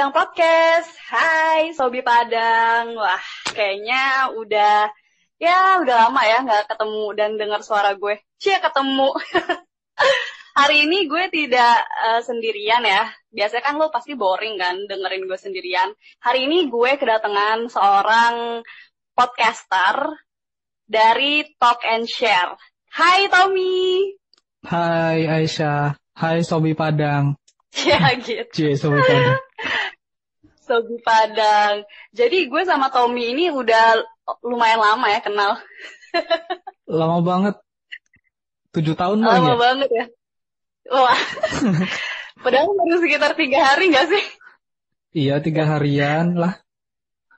Padang Podcast. Hai Sobi Padang. Wah, kayaknya udah ya udah lama ya nggak ketemu dan dengar suara gue. Cie ketemu. Hari ini gue tidak uh, sendirian ya. Biasanya kan lo pasti boring kan dengerin gue sendirian. Hari ini gue kedatangan seorang podcaster dari Talk and Share. Hai Tommy. Hai Aisyah. Hai Sobi Padang. Ya gitu. Cie, Sobi Padang. Sobi Padang. Jadi gue sama Tommy ini udah lumayan lama ya kenal. Lama banget. Tujuh tahun Lama ya? banget ya. Wah. Padahal baru sekitar tiga hari gak sih? Iya, tiga harian lah.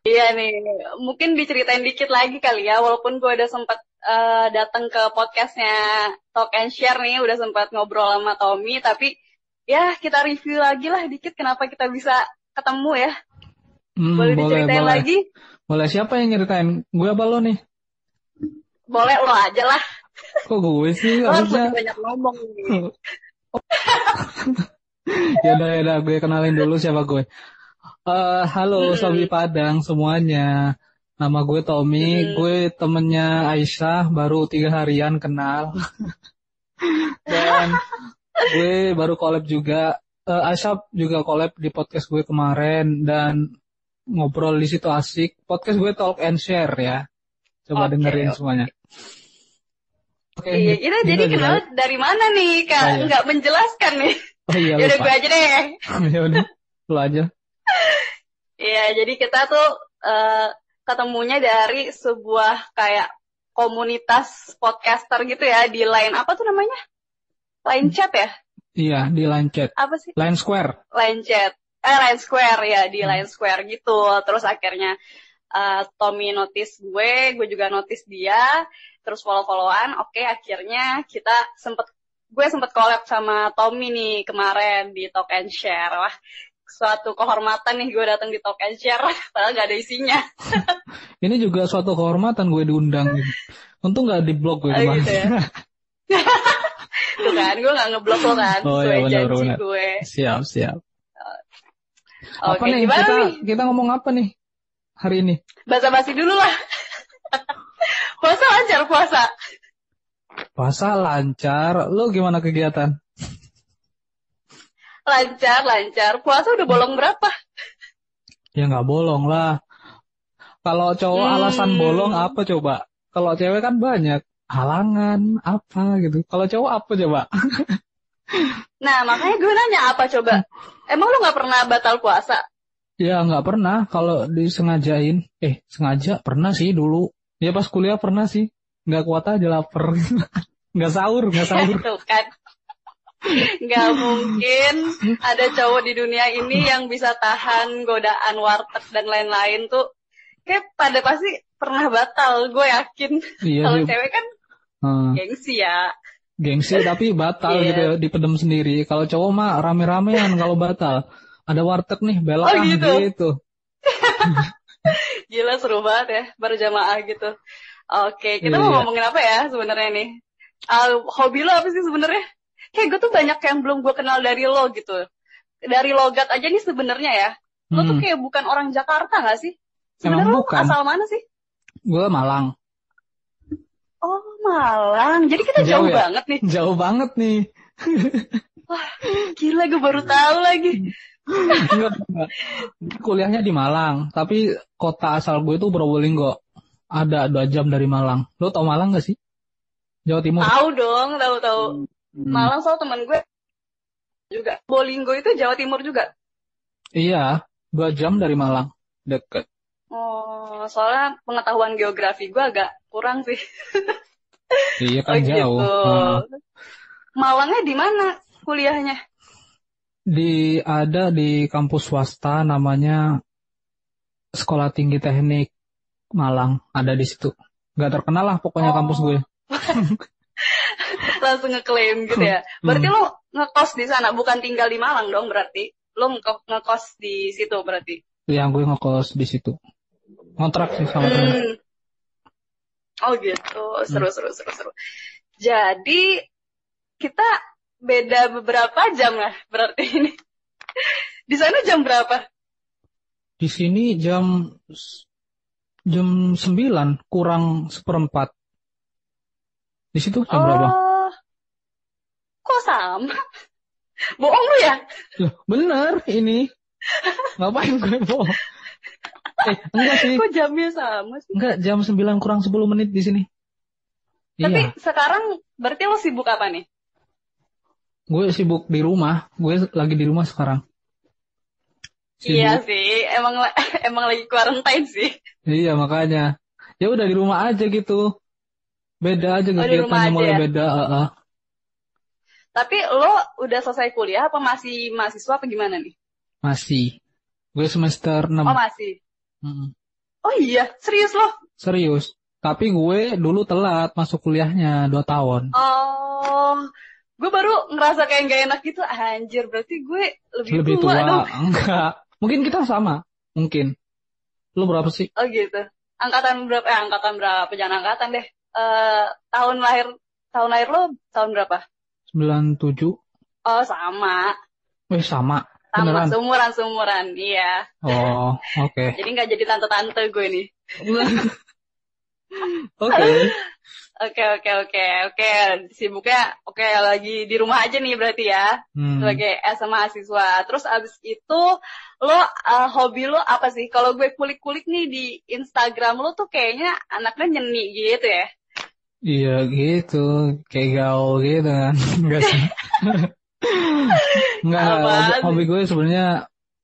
Iya nih, mungkin diceritain dikit lagi kali ya, walaupun gue udah sempat uh, datang ke podcastnya Talk and Share nih, udah sempat ngobrol sama Tommy, tapi ya kita review lagi lah dikit kenapa kita bisa ketemu ya. Hmm, boleh boleh, diceritain boleh. lagi? Boleh siapa yang nyeritain? Gue apa lo nih? Boleh lo aja lah. Kok gue sih Lo harus banyak ngomong nih. Yaudah, yaudah, gue kenalin dulu siapa gue. Eh, halo Hmm. Sobi Padang semuanya. Nama gue Tommy, Hmm. gue temennya Aisyah, baru tiga harian kenal. Dan gue baru collab juga. Eh, Aisyah juga collab di podcast gue kemarin dan ngobrol di situ asik. Podcast gue talk and share ya. Coba Oke, dengerin oke. semuanya. Oke, Iya, kita gitu jadi aja. kenal dari mana nih, Kak? Oh, iya. Nggak menjelaskan nih. Oh iya Yaudah lupa. gue aja deh. ya udah, lu aja. Iya, jadi kita tuh eh, ketemunya dari sebuah kayak komunitas podcaster gitu ya di line apa tuh namanya? Line chat ya? Iya, di line chat. Apa sih? Line Square. Line chat. Eh, Line Square ya, di Hmm. Line Square gitu. Terus akhirnya eh, Tommy notice gue, gue juga notice dia, terus follow-followan. Oke, akhirnya kita sempet gue sempet collab sama Tommy nih kemarin di Talk and Share. Wah, suatu kehormatan nih gue datang di Talk and Share, padahal gak ada isinya. Ini juga suatu kehormatan gue diundang. Untung nggak di blog gue Oh, gitu ya. Tuh kan, gue gak ngeblok lo kan, Oh, sesuai iya, benar, janji benar. gue. siap, siap. Oke, apa nih gimana kita nih? kita ngomong apa nih hari ini? Basa-basi dulu lah. puasa lancar, puasa. Puasa lancar. Lu gimana kegiatan? Lancar, lancar. Puasa udah bolong berapa? Ya nggak bolong lah. Kalau cowok Hmm. alasan bolong apa coba? Kalau cewek kan banyak halangan apa gitu. Kalau cowok apa coba? Nah, makanya gue nanya apa coba? Emang lu gak pernah batal puasa? Ya nggak pernah. Kalau disengajain, eh sengaja pernah sih dulu. Ya pas kuliah pernah sih. Nggak kuat aja lapar. nggak sahur, nggak sahur. Kan. Gak mungkin ada cowok di dunia ini yang bisa tahan godaan warteg dan lain-lain tuh. Kayak pada pasti pernah batal, gue yakin. Iya Kalau cewek kan Hmm. gengsi ya. gengsi tapi batal Iya. gitu ya, dipedem sendiri. Kalau cowok mah rame-ramean kalau batal. Ada warteg nih, belok Oh, gitu. gitu. Gila seru banget ya, berjamaah gitu. Oke, kita Iya, mau iya. ngomongin apa ya sebenarnya nih? Ah, hobi lo apa sih sebenarnya? Kayak gue tuh banyak yang belum gue kenal dari lo gitu. Dari logat aja nih sebenarnya ya. Lo tuh Hmm. kayak bukan orang Jakarta gak sih? Emang Sebenarnya lo bukan. asal mana sih? Gue Malang. Oh Malang. Jadi kita jauh, Jauh ya? banget nih. Jauh banget nih. Gila gue baru tahu lagi. Enggak, enggak. Kuliahnya di Malang, tapi kota asal gue tuh Probolinggo. Ada dua jam dari Malang. Lo tau Malang gak sih? Jawa Timur. Tahu dong, tahu tahu. Hmm. Malang soal temen gue juga. Bolinggo itu Jawa Timur juga. Iya, dua jam dari Malang. Deket. Oh, soalnya pengetahuan geografi gue agak kurang sih. Iya Oh kan gitu. jauh. Heeh. Malangnya di mana kuliahnya? Di ada di kampus swasta namanya Sekolah Tinggi Teknik Malang ada di situ. Gak terkenal lah pokoknya Oh. kampus gue. Langsung ngeklaim gitu ya. Berarti Hmm. lo ngekos di sana, bukan tinggal di Malang dong berarti. Lo ngeko- ngekos di situ berarti. Yang gue ngekos di situ. Kontrak sih sama temen. Hmm. Oh gitu, seru seru seru seru. Jadi kita beda beberapa jam lah berarti ini. Di sana jam berapa? Di sini jam jam 9 kurang seperempat. Di situ jam berapa? Oh, kok sama? Bohong lu ya? Loh, bener ini. Ngapain gue bohong? Eh, enggak sih. Kok jamnya sama sih? Enggak, jam 9 kurang 10 menit di sini. Tapi Iya, sekarang berarti lo sibuk apa nih? gue sibuk di rumah. Gue lagi di rumah sekarang. Sibuk. Iya sih, emang emang lagi quarantine sih. Iya, makanya. Ya udah di rumah aja gitu. Beda aja Oh, kegiatannya mulai ya? beda. heeh. Tapi lo udah selesai kuliah apa masih mahasiswa apa gimana nih? Masih. Gue semester 6. Oh masih. Mm-mm. Oh iya, serius lo? Serius. Tapi gue dulu telat masuk kuliahnya 2 tahun. Oh, gue baru ngerasa kayak gak enak gitu. Anjir, berarti gue lebih, Lebih tua, tua. dong. Enggak. Mungkin kita sama. Mungkin. Lu berapa sih? Oh gitu. Angkatan berapa? Eh, angkatan berapa? Jangan angkatan deh. Eh, tahun lahir, tahun lahir lo tahun berapa? 97. Oh sama, Weh, sama. Sama Beneran? seumuran seumuran, iya. Oh, oke. Jadi nggak jadi tante-tante gue nih. Oke. Oke oke oke oke. Sibuknya oke lagi di rumah aja nih berarti ya. Hmm. sebagai SMA mahasiswa. Terus abis itu lo uh, hobi lo apa sih? Kalau gue kulik-kulik nih di Instagram lo tuh kayaknya anaknya nyeni gitu ya. Iya gitu, kayak gaul gitu kan. Enggak hobi, hobi gue sebenarnya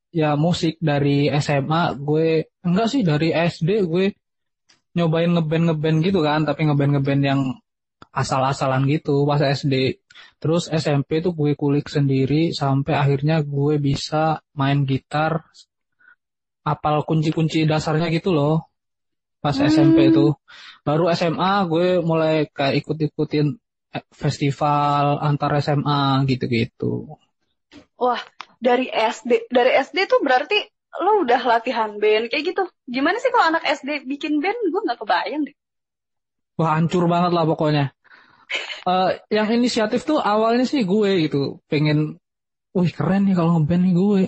ya musik dari SMA gue enggak sih dari SD gue nyobain ngeband ngeband gitu kan, tapi ngeband ngeband yang asal-asalan gitu pas SD. Terus SMP tuh gue kulik sendiri sampai akhirnya gue bisa main gitar, apal kunci-kunci dasarnya gitu loh. Pas Hmm. SMP itu. Baru SMA gue mulai kayak ikut-ikutin festival antar SMA gitu-gitu. Wah, dari SD, dari SD tuh berarti lo udah latihan band kayak gitu. Gimana sih kalau anak SD bikin band? Gue nggak kebayang deh. Wah hancur banget lah pokoknya. Eh, yang inisiatif tuh awalnya sih gue gitu, pengen, wih keren nih kalau ngeband nih gue.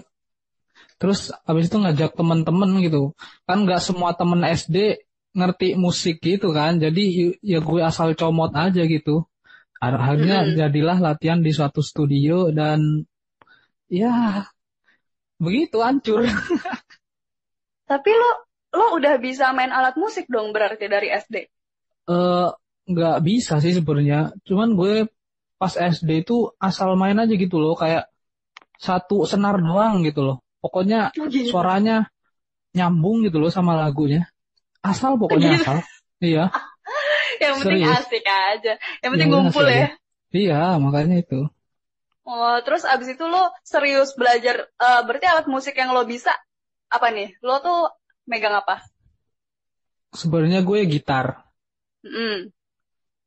Terus abis itu ngajak temen-temen gitu, kan nggak semua temen SD ngerti musik gitu kan, jadi ya gue asal comot aja gitu. Akhirnya Mm-mm. jadilah latihan di suatu studio dan ya begitu hancur. Tapi lo lo udah bisa main alat musik dong berarti dari SD. eh nggak bisa sih sebenarnya. Cuman gue pas SD itu asal main aja gitu loh, kayak satu senar doang gitu loh. Pokoknya Oh, gitu. suaranya nyambung gitu loh sama lagunya. Asal pokoknya Gitu. asal. Iya, Yang penting serius. asik aja. Yang penting penting ngumpul ya. iya makanya itu. Oh, terus abis itu lo serius belajar, eh, berarti alat musik yang lo bisa apa nih? Lo tuh megang apa? Sebenarnya gue gitar. Mm.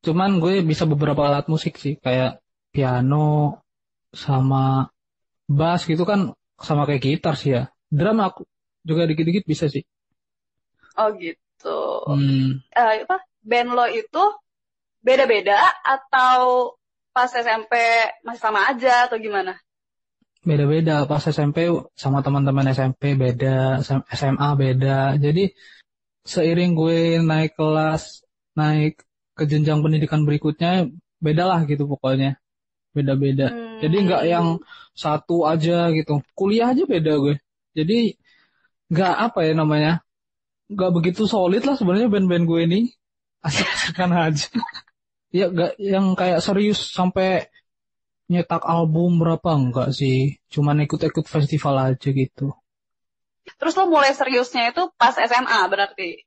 Cuman gue bisa beberapa alat musik sih, kayak piano sama bass gitu kan sama kayak gitar sih ya. Drum aku juga dikit-dikit bisa sih. Oh gitu. Hmm. Eh, apa? Band lo itu beda-beda atau pas SMP masih sama aja atau gimana? Beda-beda pas SMP sama teman-teman SMP beda, SMA beda. Jadi seiring gue naik kelas, naik ke jenjang pendidikan berikutnya, bedalah gitu pokoknya. Beda-beda. Hmm. Jadi nggak yang satu aja gitu. Kuliah aja beda gue. Jadi nggak apa ya namanya, nggak begitu solid lah sebenarnya band-band gue ini. Asik-asikan aja. Ya nggak yang kayak serius sampai nyetak album berapa enggak sih. Cuman ikut-ikut festival aja gitu. Terus lo mulai seriusnya itu pas SMA berarti?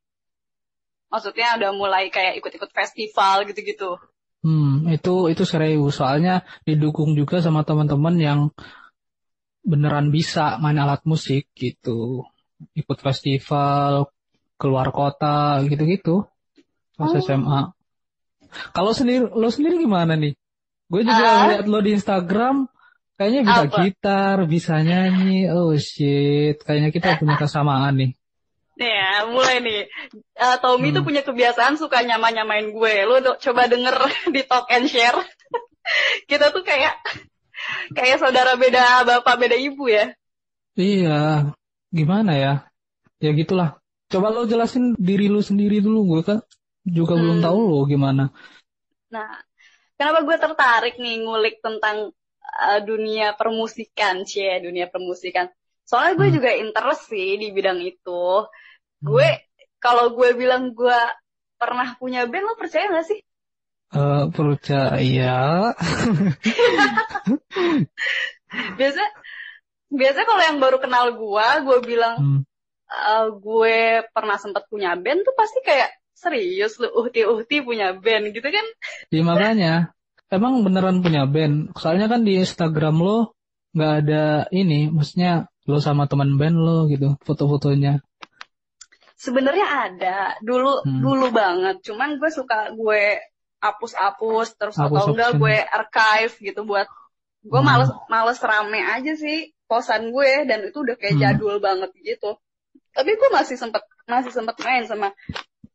Maksudnya udah mulai kayak ikut-ikut festival gitu-gitu. Hmm, itu itu serius. Soalnya didukung juga sama teman-teman yang beneran bisa main alat musik gitu. Ikut festival, keluar kota gitu-gitu. Pas Oh. SMA. Kalau sendiri lo sendiri gimana nih? Gue juga Ah. lihat lo di Instagram kayaknya bisa Apa? gitar, bisa nyanyi. Oh shit, kayaknya kita punya kesamaan nih. Nih ya, mulai nih. Eh, Tommy tuh Hmm. punya kebiasaan suka nyama-nyamain gue. Lo do- coba denger di talk and share. Kita tuh kayak kayak saudara beda bapak beda ibu ya. Iya, gimana ya? Ya gitulah. Coba lo jelasin diri lu sendiri dulu, gue kan juga belum Hmm. tahu lo gimana. Nah, kenapa gue tertarik nih ngulik tentang uh, dunia permusikan, cie, dunia permusikan. Soalnya gue Hmm. juga interest sih di bidang itu. Gue, kalau gue bilang gue pernah punya band, lo percaya gak sih? Eh, percaya. Biasa, biasa kalau yang baru kenal gue, gue bilang Hmm. uh, gue pernah sempat punya band tuh pasti kayak serius lu uhti-uhti punya band gitu kan? Ya makanya, emang beneran punya band. Soalnya kan di Instagram lo nggak ada ini, maksudnya lo sama teman band lo gitu, foto-fotonya. Sebenarnya ada dulu Hmm. dulu banget, cuman gue suka gue hapus-hapus terus atau Hapus enggak option. gue archive gitu buat gue Hmm. males males rame aja sih posan gue dan itu udah kayak Hmm. jadul banget gitu. Tapi gue masih sempet masih sempet main sama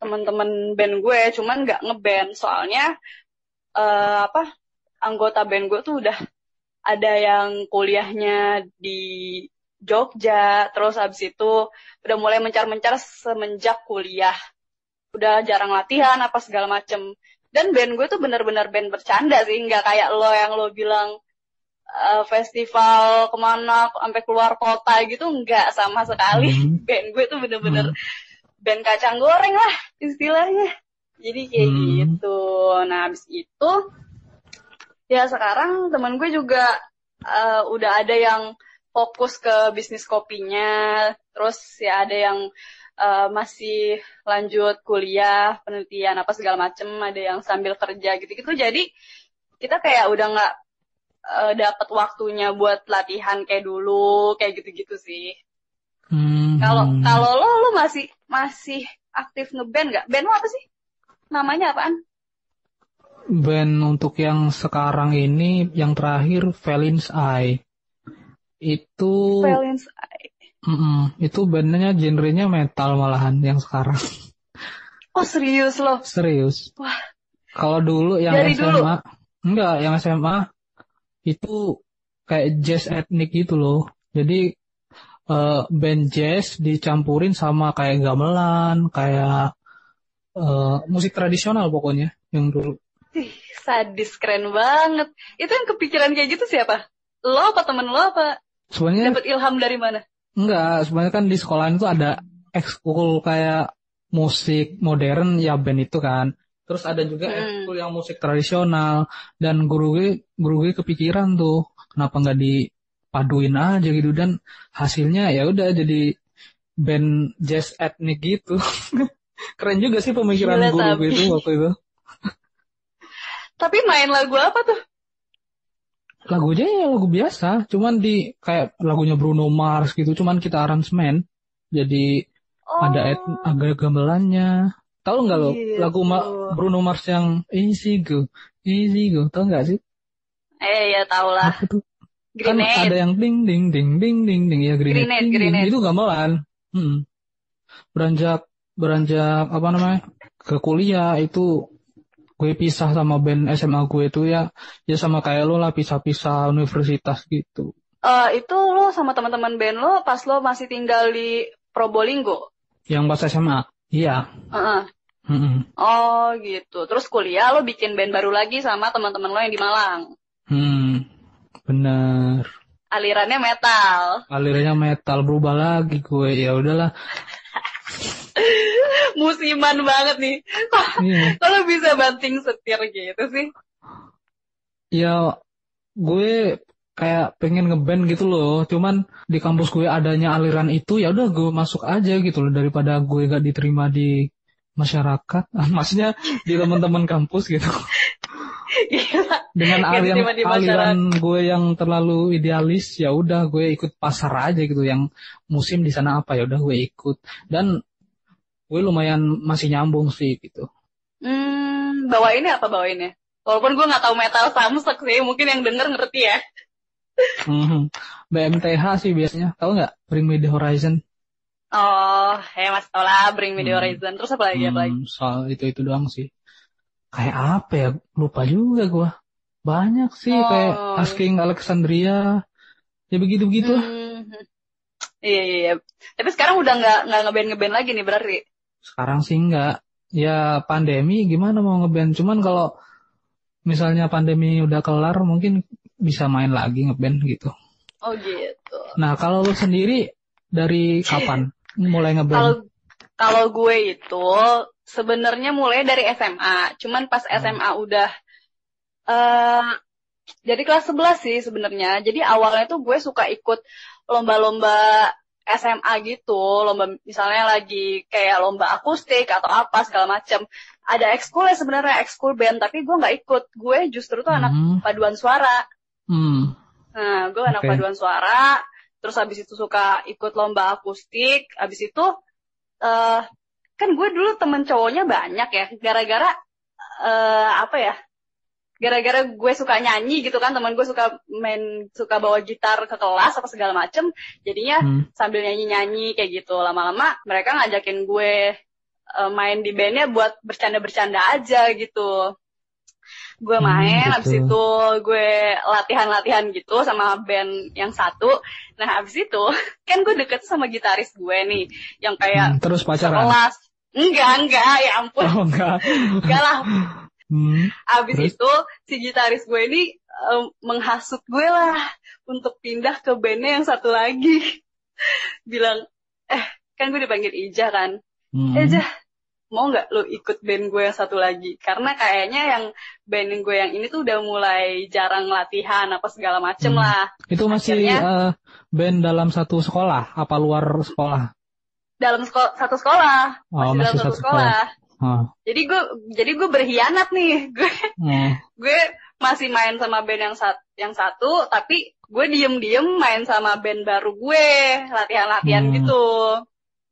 teman-teman band gue, cuman nggak ngeband soalnya eh, apa anggota band gue tuh udah ada yang kuliahnya di Jogja, terus habis itu udah mulai mencar-mencar semenjak kuliah. Udah jarang latihan apa segala macem. Dan band gue tuh bener-bener band bercanda sih, nggak kayak lo yang lo bilang eh, festival ke mana sampai keluar kota gitu, nggak sama sekali. Hmm. Band gue tuh bener-bener Hmm. Band kacang goreng lah istilahnya. Jadi kayak Hmm. gitu. Nah habis itu ya sekarang teman gue juga eh, udah ada yang fokus ke bisnis kopinya, terus ya ada yang eh, masih lanjut kuliah, penelitian apa segala macem, ada yang sambil kerja gitu-gitu. Jadi kita kayak udah nggak eh, dapat waktunya buat latihan kayak dulu, kayak gitu-gitu sih. Hmm. Kalau kalau lo lo masih masih aktif ngeband nggak? Band lo apa sih? Namanya apaan? band untuk yang sekarang ini, yang terakhir Valence Eye. Itu, Valence Mm-mm, itu bandnya genrenya metal malahan yang sekarang. Oh serius lo? Serius. Wah. Kalau dulu yang Dari SMA, dulu? enggak, yang SMA itu kayak jazz etnik gitu loh. Jadi eh, band jazz dicampurin sama kayak gamelan, kayak eh, musik tradisional pokoknya yang dulu. Ih, sadis keren banget. Itu yang kepikiran kayak gitu siapa? Lo apa temen lo apa? Sebenarnya Dapat ilham dari mana? enggak, sebenarnya kan di sekolahan itu ada ekskul kayak musik modern ya band itu kan. Terus ada juga Hmm. ekskul yang musik tradisional dan guru gue guru gue kepikiran tuh kenapa nggak dipaduin aja gitu dan hasilnya ya udah jadi band jazz etnik gitu. Keren juga sih pemikiran Gila, guru gue tapi. itu waktu itu. Tapi main lagu apa tuh? Lagunya ya lagu biasa, cuman di kayak lagunya Bruno Mars gitu, cuman kita aransemen. Jadi Oh, ada et, ada gamelannya. Tahu nggak lo Gitu. lagu Ma- Bruno Mars yang Easy Go, Easy Go, tahu nggak sih? Eh ya tau lah. Apa tuh? Kan Grenade. ada yang ding ding ding ding ding ding ya grenade, Grenade, ding, ding. grenade. itu gamelan. Hmm. Beranjak beranjak apa namanya ke kuliah itu gue pisah sama band SMA gue itu ya ya sama kayak lo lah pisah-pisah universitas gitu. Eh, itu lo sama teman-teman band lo pas lo masih tinggal di Probolinggo. Yang pas SMA, iya. Heeh. Mm-mm. Oh gitu. Terus kuliah lo bikin band baru lagi sama teman-teman lo yang di Malang. Hmm, bener. Alirannya metal. Alirannya metal berubah lagi gue ya udahlah. Musiman banget nih. Iya. Kalau bisa banting setir gitu sih. Ya gue kayak pengen ngeband gitu loh. Cuman di kampus gue adanya aliran itu ya udah gue masuk aja gitu loh daripada gue gak diterima di masyarakat. Maksudnya di teman-teman kampus gitu. Gila. Dengan Gak aliran diterima di masyarakat. aliran gue yang terlalu idealis ya udah gue ikut pasar aja gitu yang musim di sana apa ya udah gue ikut dan gue lumayan masih nyambung sih gitu. Hmm, bawainnya apa bawainnya? Walaupun gue nggak tahu metal samsek sih, mungkin yang denger ngerti ya. Mhm. BMTH sih biasanya tahu nggak Bring Me The Horizon Oh, ya mas tau lah, Bring Me The Hmm. Horizon. Terus apa lagi, apa lagi? Hmm, soal itu itu doang sih kayak apa ya lupa juga gua banyak sih Oh. kayak Asking Alexandria ya begitu begitu Hmm. Iya iya. iya. Tapi sekarang udah nggak nggak ngeband ngeband lagi nih berarti. Sekarang sih enggak. Ya pandemi gimana mau ngeband. Cuman kalau misalnya pandemi udah kelar mungkin bisa main lagi ngeband gitu. Oh gitu. Nah kalau lu sendiri dari kapan mulai Kalau ngeband? kalau gue itu sebenarnya mulai dari SMA. Cuman pas Hmm. SMA udah eh jadi kelas 11 sih sebenarnya. Jadi awalnya tuh gue suka ikut lomba-lomba SMA gitu, lomba misalnya lagi kayak lomba akustik atau apa segala macem. Ada ekskul ya sebenarnya ekskul band, tapi gue nggak ikut. Gue justru tuh anak Hmm, paduan suara. hmm, Nah, gue anak Oke. paduan suara, terus habis itu suka ikut lomba akustik, habis itu eh kan gue dulu temen cowoknya banyak ya, gara-gara eh apa ya? Gara-gara gue suka nyanyi gitu kan, teman gue suka main, suka bawa gitar ke kelas apa segala macem, jadinya hmm. sambil nyanyi-nyanyi kayak gitu. Lama-lama mereka ngajakin gue eh, main di bandnya buat bercanda-bercanda aja gitu. Gue Hmm, main, gitu. habis itu gue latihan-latihan gitu sama band yang satu. Nah, habis itu kan gue deket sama gitaris gue nih, yang kayak Hmm, terus pacaran? sekelas. Enggak, enggak, ya ampun. Oh enggak. Enggak lah. Hmm, Habis Terus? itu si gitaris gue ini eh, menghasut gue lah untuk pindah ke bandnya yang satu lagi. Bilang, eh kan gue dipanggil Ija kan. hmm. Jah, mau nggak lo ikut band gue yang satu lagi? Karena kayaknya yang band gue yang ini tuh udah mulai jarang latihan apa segala macem Hmm. lah. Itu masih Akhirnya- eh, band dalam satu sekolah, apa luar sekolah? Dalam seko- satu sekolah, Oh, masih dalam masih satu satu sekolah. Oh, Jadi gue jadi gue berkhianat nih. Gue oh. gue masih main sama band yang sat yang satu tapi gue diem-diem main sama band baru gue latihan-latihan Hmm. gitu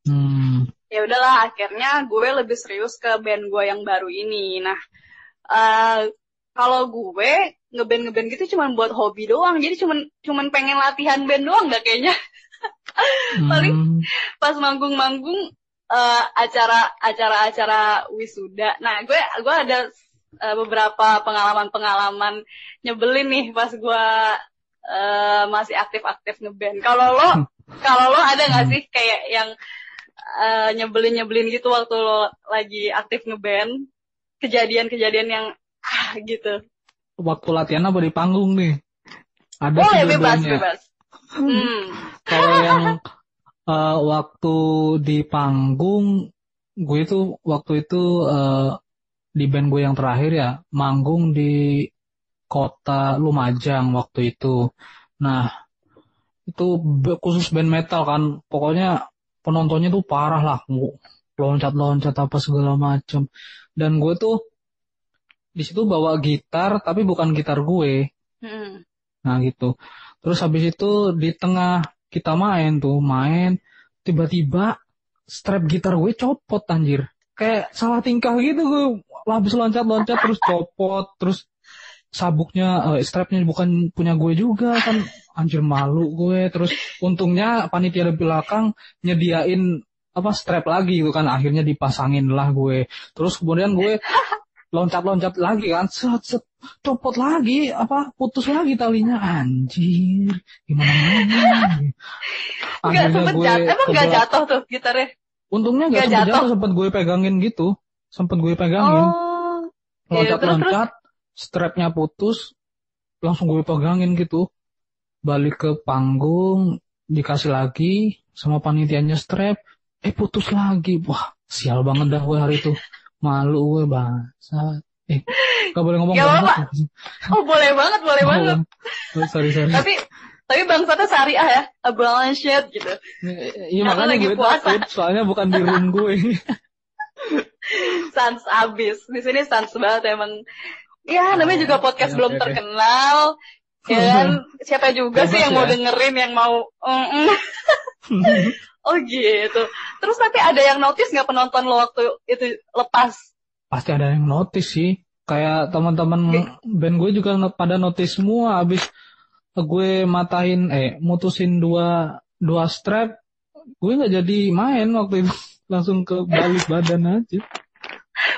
Hmm. ya udahlah akhirnya gue lebih serius ke band gue yang baru ini nah eh kalau gue ngeband ngeband gitu cuman buat hobi doang jadi cuman cuman pengen latihan band doang gak kayaknya Paling- Hmm. pas manggung-manggung eh, acara acara-acara wisuda. Nah, gue gue ada eh, beberapa pengalaman-pengalaman nyebelin nih pas gue eh, masih aktif-aktif ngeband. Kalau lo kalau lo ada nggak sih kayak yang eh, nyebelin-nyebelin gitu waktu lo lagi aktif ngeband? Kejadian-kejadian yang ah gitu. Waktu latihan apa di panggung nih? Ada Boleh sih bebas bebas. Hmm. Kalau yang eh, waktu di panggung, gue itu waktu itu eh, di band gue yang terakhir ya, manggung di kota Lumajang waktu itu. Nah, itu khusus band metal kan, pokoknya penontonnya tuh parah lah, loncat-loncat apa segala macam. Dan gue tuh di situ bawa gitar, tapi bukan gitar gue. Hmm. Nah gitu. Terus habis itu di tengah kita main tuh, main, tiba-tiba strap gitar gue copot anjir. Kayak salah tingkah gitu gue. Habis loncat-loncat terus copot, terus sabuknya, eh, strapnya bukan punya gue juga kan. Anjir malu gue. Terus untungnya panitia di belakang nyediain apa strap lagi gitu kan. Akhirnya dipasangin lah gue. Terus kemudian gue loncat-loncat lagi kan. Set, set, copot lagi apa putus lagi talinya anjir gimana mana Enggak sempet jatuh. Emang nggak jatuh tuh gitarnya? untungnya nggak nggak sempet jatuh? jatuh sempet gue pegangin gitu sempet gue pegangin Oh. Iya, loncat-loncat strapnya putus langsung gue pegangin gitu balik ke panggung dikasih lagi sama panitianya strap eh putus lagi wah sial banget dah gue hari itu malu gue bangsa eh gak boleh ngomong Gak bangsat. Oh boleh banget, boleh Oh, banget. oh, sorry sorry Tapi tapi bangsatnya syariah ya, a shit gitu. Iya Aku makanya lagi gue puasa. takut, soalnya bukan di room gue. Sans abis. Di sini sans banget emang. Ya namanya juga podcast oke, belum terkenal. Ya kan, siapa juga Bebas sih yang mau ya. dengerin yang mau mm-mm. Oh gitu. Terus tapi ada yang notice nggak penonton lo waktu itu lepas? Pasti ada yang notice sih. Kayak teman-teman band gue juga pada notice semua. Abis gue matahin, eh mutusin dua dua strap, gue nggak jadi main waktu itu. Langsung ke balik badan aja.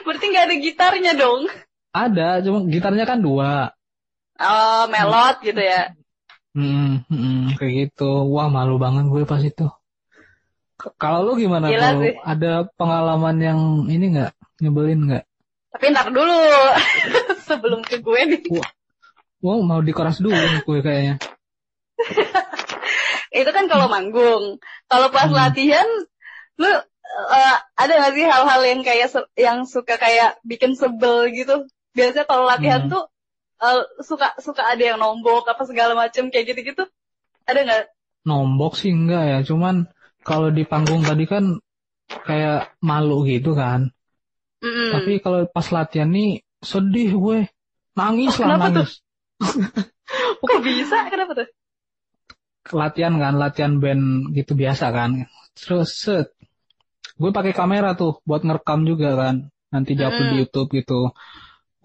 Berarti nggak ada gitarnya dong? Ada, cuma gitarnya kan dua. Oh melot gitu ya. Hmm, hmm, kayak gitu. Wah malu banget gue pas itu. Kalau lu gimana Gila sih. Ada pengalaman yang ini nggak nyebelin nggak? Tapi ntar dulu. Sebelum ke gue nih. Wow, mau dikeras dulu nih gue kayaknya. Itu kan kalau manggung. Kalau pas Hmm. latihan, lu eh, ada gak sih hal-hal yang kayak yang suka kayak bikin sebel gitu? Biasanya kalau latihan Hmm. tuh eh, suka suka ada yang nombok apa segala macem kayak gitu-gitu. Ada nggak? Nombok sih enggak ya, cuman kalau di panggung tadi kan kayak malu gitu kan. Mm-mm. Tapi kalau pas latihan nih sedih gue. Nangis Oh, lah kenapa nangis. Kok bisa? Kenapa tuh? Latihan kan, latihan band gitu biasa kan. Terus set. Gue pakai kamera tuh buat ngerekam juga kan. Nanti diupload di Mm. YouTube gitu.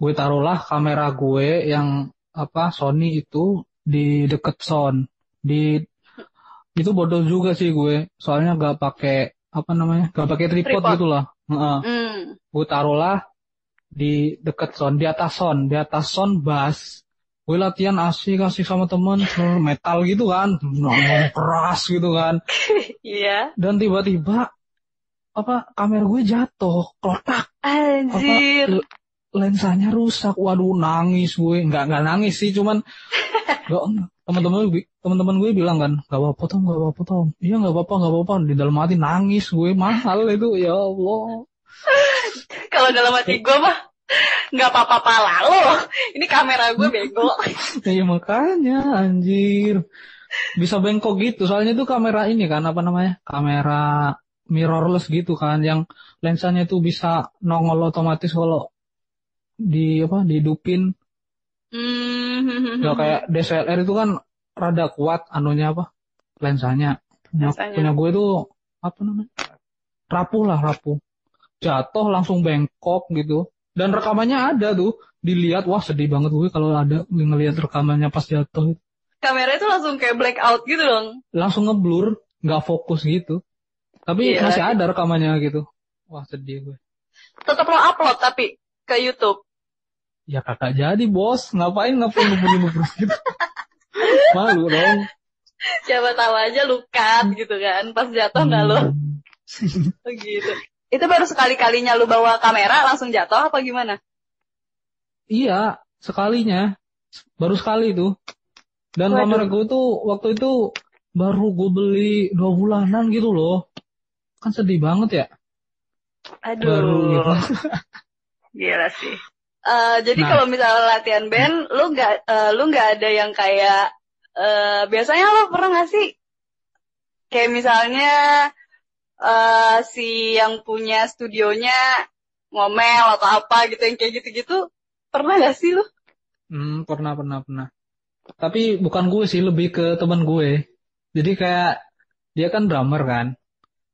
Gue taruhlah kamera gue yang apa Sony itu di deket sound. Di itu bodoh juga sih gue. Soalnya gak pakai apa namanya? Gak pakai tripod, Tripod. gitu lah. Heeh. Hmm. gue taruhlah di deket sound, di atas sound, di atas sound bass. Gue latihan asik asik sama temen metal gitu kan, ngomong keras gitu kan. Iya. Dan tiba-tiba apa kamera gue jatuh, klotak, apa Anjir. l- lensanya rusak. Waduh nangis gue, nggak nggak nangis sih, cuman nggak teman-teman gue teman-teman gue bilang kan, nggak apa-apa tom, nggak apa-apa tom. Iya nggak apa-apa nggak apa-apa. Di dalam hati nangis gue mahal itu ya Allah. Kalau dalam hati gue mah nggak apa-apa pala lo. Ini kamera gue bego. Iya makanya anjir. Bisa bengkok gitu. Soalnya itu kamera ini kan apa namanya? Kamera mirrorless gitu kan yang lensanya itu bisa nongol otomatis kalau di apa dihidupin. Hmm. Ya kayak DSLR itu kan rada kuat anunya apa? Lensanya. Punya, Lensanya. punya gue tuh apa namanya? Rapuh lah rapuh. Jatuh langsung bengkok gitu. Dan rekamannya ada tuh. Dilihat wah sedih banget gue kalau ada ngelihat rekamannya pas jatuh. Kamera itu langsung kayak black out gitu dong. langsung ngeblur, nggak fokus gitu. Tapi Iya. masih ada rekamannya gitu. Wah sedih gue. Tetap lo upload tapi ke YouTube. Ya kakak jadi bos, ngapain ngapain ngeblur ngeblur gitu. Malu dong. Siapa tahu aja lu cut gitu kan. Pas jatuh nggak lo. Hmm. Oh, gitu. Itu baru sekali-kalinya lu bawa kamera langsung jatuh apa gimana? Iya, sekalinya. Baru sekali tuh. Dan Waduh. kamera gue tuh waktu itu baru gue beli dua bulanan gitu loh. Kan sedih banget ya. Aduh. Baru gitu. Gila sih. Eh, jadi Nah. kalau misalnya latihan band, lu nggak eh, lu nggak ada yang kayak eh, biasanya lo pernah nggak sih kayak misalnya eh, si yang punya studionya ngomel atau apa gitu yang kayak gitu-gitu pernah nggak sih lu? Hmm, pernah, pernah, pernah. Tapi bukan gue sih, lebih ke teman gue. Jadi kayak dia kan drummer kan.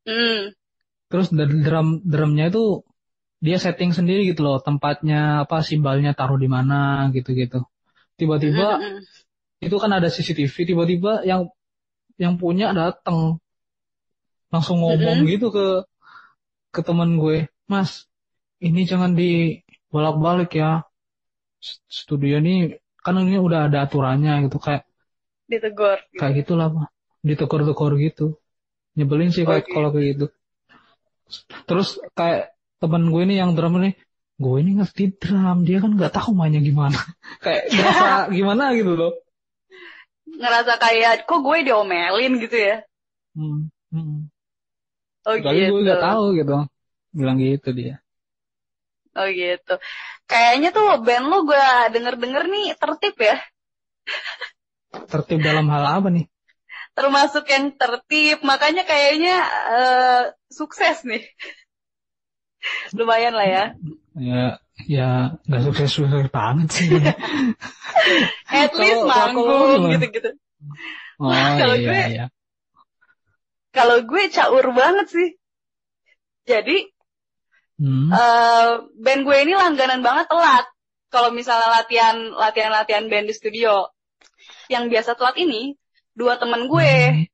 Hmm. Terus drum drumnya itu dia setting sendiri gitu loh, tempatnya apa simbalnya taruh di mana gitu-gitu. Tiba-tiba itu kan ada CCTV, tiba-tiba yang yang punya datang langsung ngomong gitu ke ke teman gue, Mas, ini jangan dibolak-balik ya. Studio ini kan ini udah ada aturannya gitu kayak ditegur. gitu. kayak gitulah Pak. Ditegur-tegur gitu. Nyebelin sih kayak Oke. kalau kayak gitu. Terus kayak temen gue ini yang drummer nih, gue ini ngerti drum, dia kan nggak tahu mainnya gimana. kayak ngerasa gimana gitu loh. Ngerasa kayak kok gue diomelin gitu ya? Hmm. Hmm. Oh Kali gitu. gue nggak tahu gitu. Bilang gitu dia. Oh gitu. Kayaknya tuh band lu gue denger-denger nih tertib ya. Tertib dalam hal apa nih? Termasuk yang tertib. Makanya kayaknya eh, sukses nih. Lumayan lah ya. Ya, ya nggak sukses-sukses banget sih. At least manggung gitu-gitu. Oh Kalau iya gue- iya. Kalau gue caur banget sih. Jadi Hmm. eh, band gue ini langganan banget telat. Kalau misalnya latihan latihan latihan band di studio, yang biasa telat ini dua temen gue. Hmm.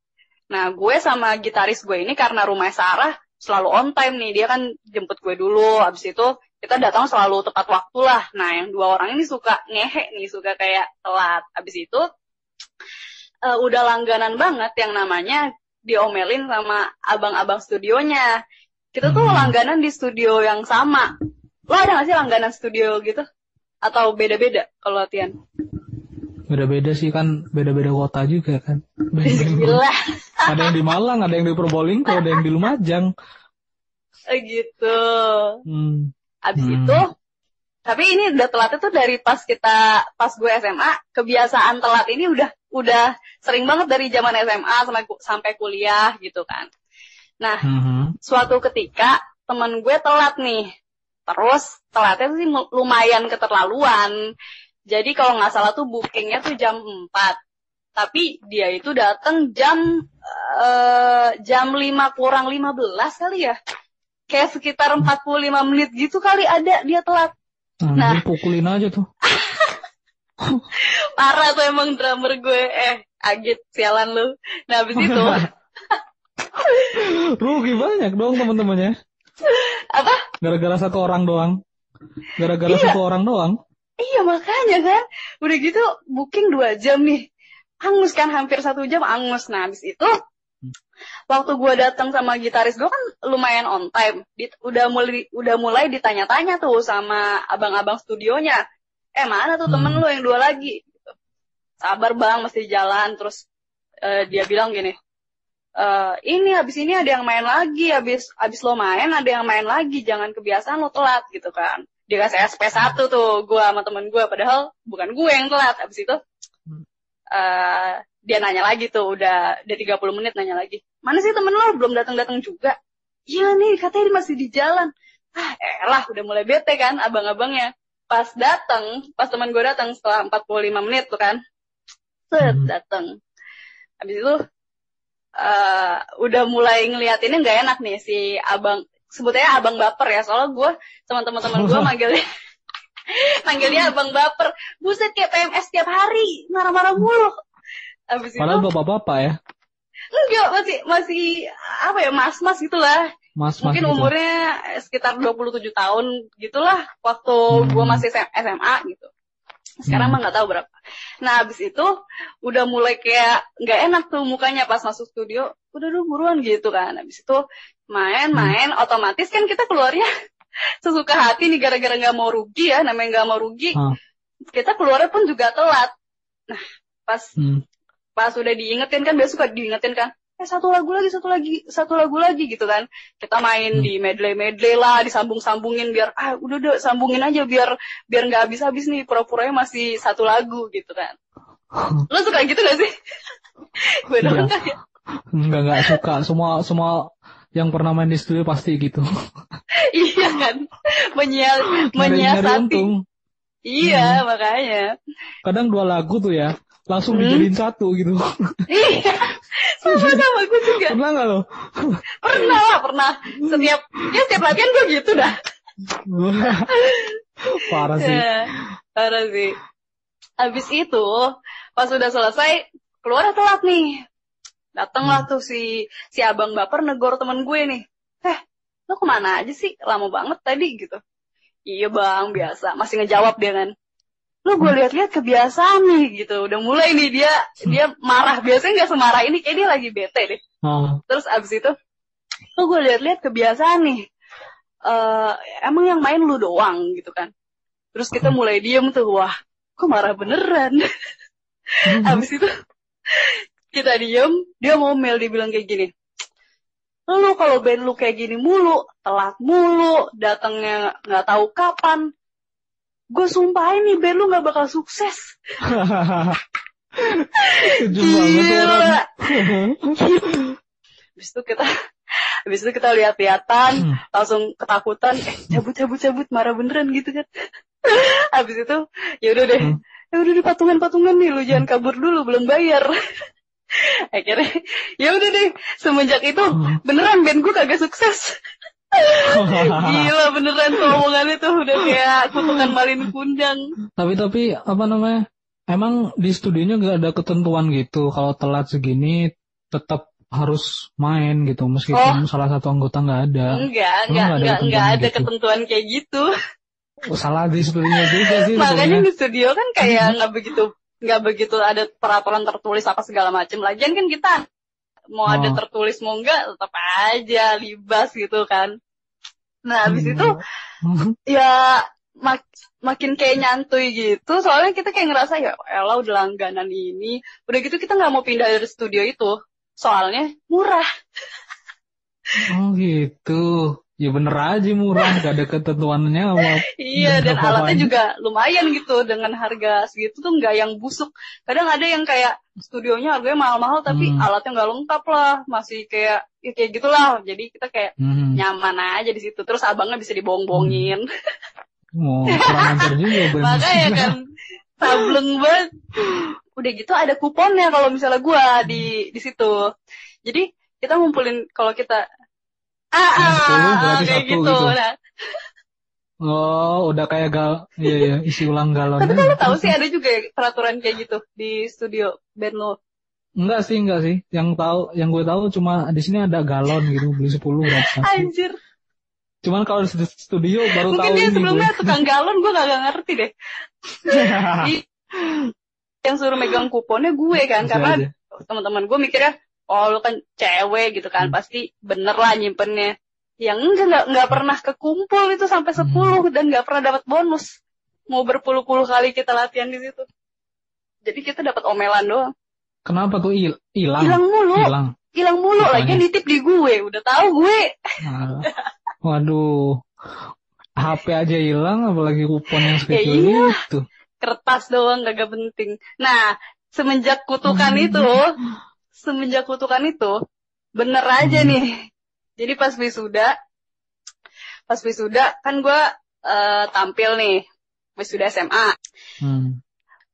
Nah, gue sama gitaris gue ini karena rumah Sarah selalu on time nih. Dia kan jemput gue dulu. Abis itu kita datang selalu tepat waktu lah. Nah, yang dua orang ini suka ngehe nih, suka kayak telat. Abis itu eh, udah langganan banget yang namanya diomelin sama abang-abang studionya. Kita tuh Hmm. langganan di studio yang sama. Lo ada gak sih langganan studio gitu? Atau beda-beda kalau latihan? Beda-beda sih kan, beda-beda kota juga kan. Beda- Gila. ada yang di Malang, ada yang di Probolinggo, ada yang di Lumajang. Eh, gitu. Hmm. Abis Hmm. itu, tapi ini udah telatnya tuh dari pas kita, pas gue SMA, kebiasaan telat ini udah udah sering banget dari zaman SMA sampai sampai kuliah gitu kan. Nah, Mhm. suatu ketika teman gue telat nih. Terus telatnya sih lumayan keterlaluan. Jadi kalau nggak salah tuh bookingnya tuh jam 4. Tapi dia itu datang jam eh, jam 5 kurang 15 kali ya. Kayak sekitar 45 menit gitu kali ada dia telat. Nah, Nah. pukulin aja tuh. Parah tuh emang drummer gue. Eh, agit sialan lu. Nah, habis itu Rugi banyak dong teman-temannya. apa? Gara-gara satu orang doang. Gara-gara Iya. satu orang doang. Iya makanya kan. Udah gitu booking dua jam nih. Angus kan hampir satu jam angus. Nah habis itu waktu gue datang sama gitaris gue kan lumayan on time. Di- udah mulai udah mulai ditanya-tanya tuh sama abang-abang studionya. Eh mana tuh temen Hmm. lu yang dua lagi? Gitu. Sabar bang mesti jalan. Terus eh, dia bilang gini. "Eh, ini habis ini ada yang main lagi. Habis habis lo main ada yang main lagi. Jangan kebiasaan lo telat gitu kan dikasih SP1 tuh gue sama temen gue padahal bukan gue yang telat. Abis itu eh dia nanya lagi tuh udah udah 30 menit nanya lagi mana sih temen lo? Belum datang datang juga. Iya nih katanya masih di jalan. Ah elah udah mulai bete kan abang-abangnya. Pas datang pas teman gue datang setelah 45 menit tuh kan set Hmm. datang habis itu eh udah mulai ngeliatinnya nggak enak nih si abang sebutnya abang baper ya soalnya gue sama teman-teman gue manggilnya manggilnya abang baper buset kayak PMS tiap hari marah-marah mulu habis itu Padahal bapak-bapak ya. enggak masih masih apa ya mas-mas gitulah Mas-mas mungkin gitu. umurnya sekitar 27 tahun gitulah waktu Hmm. gue masih SM- SMA gitu sekarang Hmm. mah nggak tahu berapa nah habis itu udah mulai kayak nggak enak tuh mukanya pas masuk studio udah dulu buruan gitu kan habis itu main Hmm. otomatis kan kita keluarnya sesuka hati nih gara-gara nggak mau rugi ya namanya nggak mau rugi Ah. kita keluarnya pun juga telat nah pas Hmm. pas udah diingetin kan biasa suka diingetin kan eh satu lagu lagi satu lagi satu lagu lagi gitu kan. Kita main Hmm. di medley medley lah disambung sambungin biar ah udah udah sambungin aja biar biar nggak habis habis nih pura puranya masih satu lagu gitu kan. Lo suka gitu gak sih? Gue doang Iya. kan ya? Enggak enggak suka. Semua semua yang pernah main di studio pasti gitu. iya kan? Menyia, Nyari- nyari menyiasati iya makanya. Kadang dua lagu tuh ya, langsung Hmm. dijadiin satu gitu. iya sama sama gue juga Pernah nggak lo? pernah lah pernah setiap ya setiap latihan gue gitu dah Parah sih. Ya, parah sih. Habis itu, pas udah selesai, keluar telat nih. Datanglah tuh si si abang baper negor temen gue nih. Eh, lo ke mana aja sih? Lama banget tadi gitu. Iya bang, biasa. Masih ngejawab dia kan. Lo gue lihat-lihat kebiasaan nih gitu. Udah mulai nih dia dia marah. Biasanya nggak semarah ini, kayak dia lagi bete deh. Oh. Terus abis itu, tuh gue lihat-lihat kebiasaan nih. eh emang yang main lu doang gitu kan. Terus kita mulai diem tuh, wah, kok marah beneran. abis itu, kita diem, dia ngomel, dia bilang kayak gini. Lu kalau band lu kayak gini mulu, telat mulu, datangnya nggak tahu kapan. Gue sumpahin nih band lu nggak bakal sukses. Gila. Habis itu kita habis itu kita lihat-lihatan, Hmm. langsung ketakutan, eh cabut cabut cabut marah beneran gitu kan. habis itu ya udah deh. Hmm. Ya udah di patungan-patungan nih lu jangan kabur dulu belum bayar. Akhirnya ya udah deh semenjak itu Hmm. beneran band gue kagak sukses. Gila beneran tuh omongannya tuh udah kayak kutukan malin kundang. tapi tapi apa namanya? Emang di studionya nggak ada ketentuan gitu. Kalau telat segini tetap harus main gitu meskipun salah satu anggota nggak ada. Enggak, enggak, enggak, enggak ada gitu? ketentuan kayak gitu. Salah di studionya juga sih Makanya di studio kan kayak nggak begitu nggak begitu ada peraturan tertulis apa segala macam. Lagian kan kita mau ada Oh. tertulis mau enggak tetap aja libas gitu kan nah habis Hmm. itu ya mak makin kayak nyantui gitu soalnya kita kayak ngerasa ya elah udah langganan ini udah gitu kita nggak mau pindah dari studio itu soalnya murah Oh gitu. Ya bener aja murah, gak ada ketentuannya sama iya dan alatnya juga lumayan gitu dengan harga segitu tuh nggak yang busuk. Kadang ada yang kayak studionya harganya mahal-mahal tapi Hmm. alatnya nggak lengkap lah. Masih kayak ya kayak gitulah. Jadi kita kayak Hmm. nyaman aja di situ. Terus abangnya bisa dibohong-bohongin. Oh, kurang ajar juga Ben. makanya kan sableng banget. Udah gitu ada kuponnya kalau misalnya gua di di situ. Jadi kita ngumpulin kalau kita ah, Yang 10 ah, berarti kayak satu gitu gitu. nah Oh, udah kayak gal, iya iya, isi ulang galon. tapi kalau tahu sih ada juga ya peraturan kayak gitu di studio band lo Enggak sih, enggak sih. Yang tahu, yang gue tahu cuma di sini ada galon gitu, beli 10 berapa satu. anjir Cuman kalau di studio baru mungkin tahu dia ini sebelumnya gue. tukang galon gue gak, ngerti deh yang suruh megang kuponnya gue kan Bisa karena teman-teman gue mikirnya oh lu kan cewek gitu kan Hmm. pasti bener lah nyimpennya yang enggak nggak nggak pernah kekumpul itu sampai Hmm. 10 dan nggak pernah dapat bonus mau berpuluh-puluh kali kita latihan di situ jadi kita dapat omelan doang Kenapa tuh il- hilang? hilang mulu Hilang. hilang mulu lagi nitip di gue udah tahu gue Nah, waduh. HP aja hilang, apalagi kupon yang sekecil Ya iya. itu. kertas doang gak penting nah semenjak kutukan Hmm. itu semenjak kutukan itu bener aja Hmm. nih. Jadi pas wisuda pas wisuda kan gue eh, tampil nih wisuda SMA Hmm.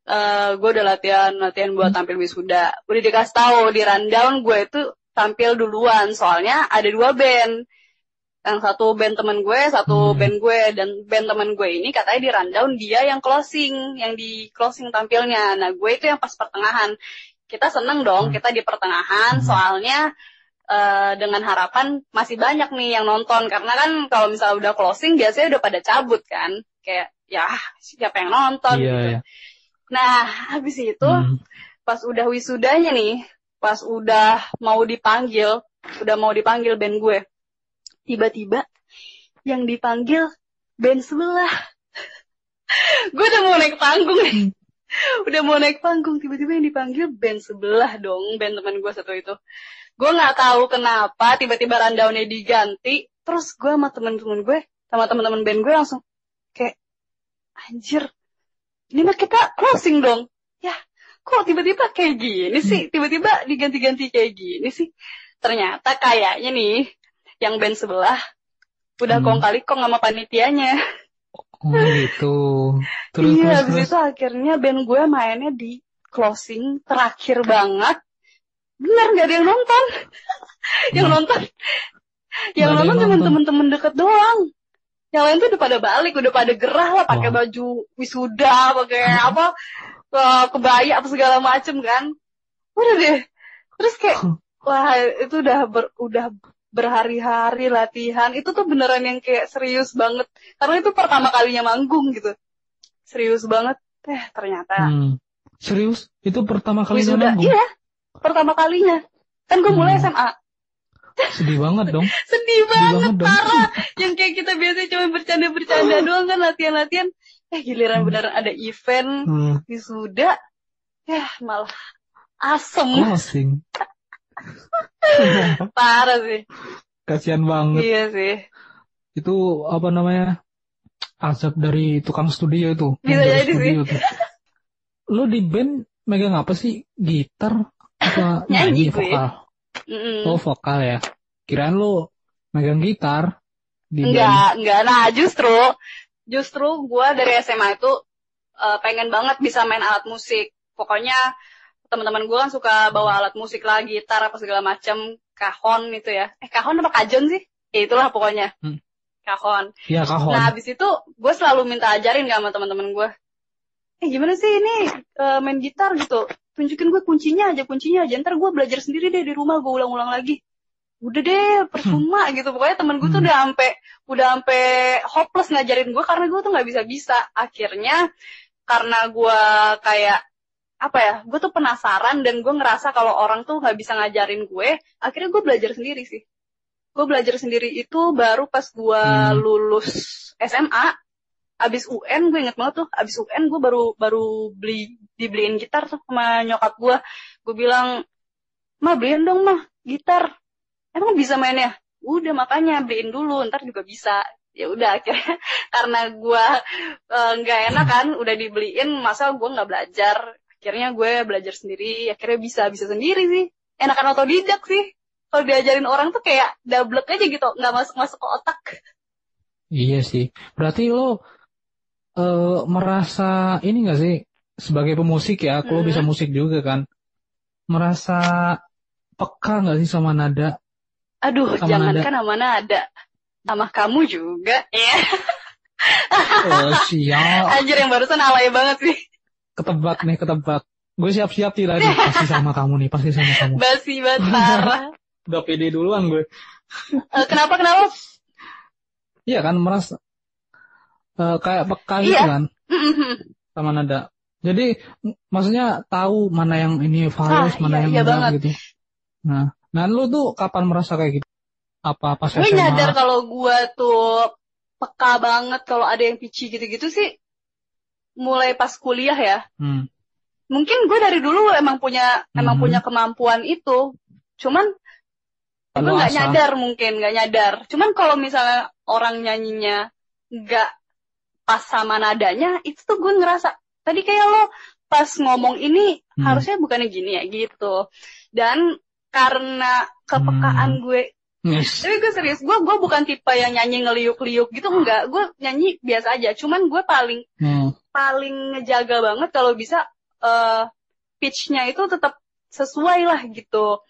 eh gue udah latihan latihan buat tampil wisuda. Udah dikasih tahu di rundown gue itu tampil duluan. Soalnya ada dua band. Yang satu band temen gue satu Hmm. band gue. Dan band temen gue ini katanya di rundown dia yang closing yang di closing tampilnya. Nah gue itu yang pas pertengahan kita seneng dong Hmm. kita di pertengahan Hmm. soalnya eh, dengan harapan masih banyak nih yang nonton karena kan kalau misalnya udah closing biasanya udah pada cabut kan kayak ya siapa yang nonton Iya, gitu iya. Nah, habis itu Hmm. pas udah wisudanya nih, pas udah mau dipanggil, udah mau dipanggil band gue. Tiba-tiba yang dipanggil band sebelah. gue udah mau naik panggung nih. Udah mau naik panggung, tiba-tiba yang dipanggil band sebelah dong, band teman gue satu itu. Gue nggak tahu kenapa tiba-tiba rundownnya diganti, terus gue sama temen-temen gue, sama temen-temen band gue langsung kayak anjir, ini mah kita closing dong. Ya, kok tiba-tiba kayak gini sih? Tiba-tiba diganti-ganti kayak gini sih? Ternyata kayaknya nih, yang band sebelah udah Hmm. kong kali kong sama panitianya. Oh gitu. Terus iya, terus habis terus. itu akhirnya band gue mainnya di closing terakhir banget. Bener gak ada yang nonton. yang Hmm. nonton, yang Nggak ada nonton yang cuma temen-temen deket doang. Yang lain tuh udah pada balik, udah pada gerah lah, pakai Wah. baju wisuda, pakai apa, kebaya apa segala macem kan. Udah deh. Terus kayak, wah itu udah ber, udah berhari-hari latihan. Itu tuh beneran yang kayak serius banget. Karena itu pertama kalinya manggung gitu. Serius banget. Eh ternyata Hmm. Serius? Itu pertama kali wisuda. nanggung? Iya, pertama kalinya. Kan gue mulai Hmm. SMA. Sedih banget dong. Sedih Sedih banget, parah. Yang kayak kita biasa cuma bercanda-bercanda doang kan latihan-latihan. Eh giliran Hmm. beneran ada event Hmm. wisuda. Ya malah asem. Parah sih. Kasihan banget. Iya sih. Itu apa namanya? Azab dari tukang studio itu. Bisa jadi sih. studio tuh. Lu di band megang apa sih? Gitar? Apa Nyanyi gue. vokal? Mm-mm. Oh vokal ya. Kirain lu megang gitar di band. Enggak, enggak. Nah, justru justru gua dari SMA itu eh, pengen banget bisa main alat musik. Pokoknya teman-teman gua kan suka bawa alat musik lah, gitar apa segala macam, kahon itu ya. Eh, kahon apa kajon sih? Ya itulah pokoknya. Hmm. Kahon. Ya kahon. Nah, habis itu gue selalu minta ajarin gak sama teman-teman gue. Eh, gimana sih ini eh, main gitar gitu? Tunjukin gue kuncinya aja, kuncinya aja. Ntar gue belajar sendiri deh di rumah, gue ulang-ulang lagi. Udah deh, percuma gitu. Pokoknya temen gue tuh Hmm. udah sampai udah sampai hopeless ngajarin gue karena gue tuh nggak bisa bisa. Akhirnya karena gue kayak apa ya gue tuh penasaran dan gue ngerasa kalau orang tuh nggak bisa ngajarin gue akhirnya gue belajar sendiri sih. Gue belajar sendiri itu baru pas gue Hmm. lulus SMA abis UN gue inget banget tuh abis UN gue baru baru beli dibeliin gitar tuh sama nyokap gue gue bilang mah beliin dong mah gitar. Emang bisa mainnya? Udah makanya beliin dulu ntar juga bisa. Ya udah akhirnya karena gue eh, nggak enak kan udah dibeliin masa gue nggak belajar akhirnya gue belajar sendiri akhirnya bisa bisa sendiri sih. Enakan otodidak sih. Kalau diajarin orang tuh kayak double aja gitu nggak masuk masuk ke otak. Iya sih. Berarti lo eh, merasa ini gak sih? Sebagai pemusik ya, lo Hmm. bisa musik juga kan, merasa peka gak sih sama nada? aduh Sama jangankan sama nada. Sama kamu juga ya. Oh anjir yang barusan alay banget sih ketebak nih ketebak. Gue siap-siap sih lagi, pasti sama kamu nih, pasti sama kamu. basi banget parah Udah pede duluan gue. Eh, kenapa kenapa Iya kan merasa eh, kayak peka gitu Iya. kan Mm-mm. sama nada. Jadi maksudnya tahu mana yang ini Ah, fals, mana iya, yang iya enggak banget. gitu. Nah, nah lu tuh kapan merasa kayak gitu? Apa pas gue SMA? nyadar kalau gue tuh peka banget kalau ada yang pici gitu-gitu sih mulai pas kuliah ya Hmm. mungkin gue dari dulu emang punya emang Mhm. punya kemampuan itu cuman gue nggak nyadar mungkin nggak nyadar cuman kalau misalnya orang nyanyinya nggak pas sama nadanya itu tuh gue ngerasa tadi kayak lo pas ngomong ini Hmm. harusnya bukannya gini ya gitu dan karena kepekaan Hmm. gue Yes. tapi gue serius gue gue bukan tipe yang nyanyi ngeliuk-liuk gitu enggak gue nyanyi biasa aja cuman gue paling Hmm. Paling ngejaga banget kalau bisa eh pitch-nya itu tetap sesuai lah gitu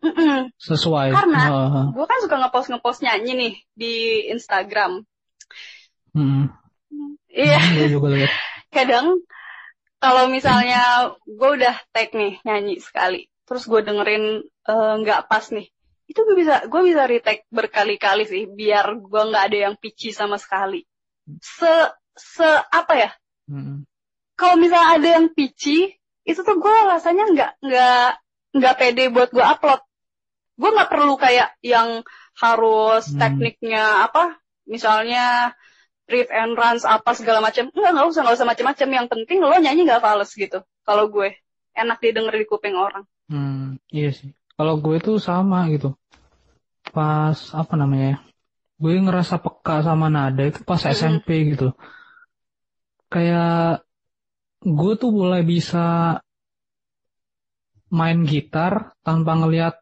Mm-mm. Sesuai. Karena- Heeh. gue kan suka ngepost ngepost nyanyi nih di Instagram Hmm. iya Gue juga lihat. kadang kalau misalnya gue udah tag nih nyanyi sekali terus gue dengerin eh, nggak pas nih itu gue bisa gue bisa retake berkali-kali sih biar gue nggak ada yang pitchy sama sekali se se apa ya Hmm. kalau misalnya ada yang pitchy itu tuh gue rasanya nggak nggak nggak pede buat gue upload gue nggak perlu kayak yang harus Hmm. tekniknya apa misalnya riff and runs apa segala macam enggak nggak usah nggak usah macam-macam yang penting lo nyanyi nggak fals gitu kalau gue enak didengar di kuping orang Hmm. Iya sih. Kalau gue tuh sama gitu. Pas apa namanya ya? Gue ngerasa peka sama nada itu pas Hmm. SMP gitu. Kayak gue tuh mulai bisa main gitar tanpa ngelihat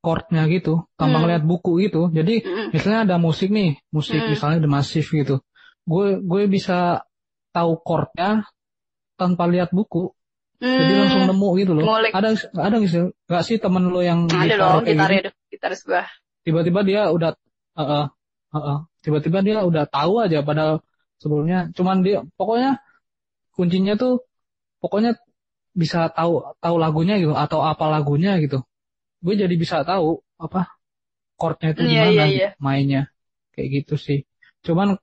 chordnya gitu, tanpa Hmm. ngelihat buku gitu. Jadi Mm-mm. misalnya ada musik nih, musik Mm. misalnya The Massive gitu. Gue gue bisa tahu chordnya tanpa lihat buku. Jadi Hmm, langsung nemu gitu loh. ngulik. Ada ada nggak sih temen lo yang ada gitar dong kayak gitu? gitaris gue Tiba-tiba dia udah uh, uh, uh, uh. tiba-tiba dia udah tahu aja padahal sebelumnya. Cuman dia pokoknya kuncinya tuh pokoknya bisa tahu tahu lagunya gitu atau apa lagunya gitu. Gue jadi bisa tahu apa chordnya itu Iya, gimana iya, gitu, iya. mainnya. Kayak gitu sih. Cuman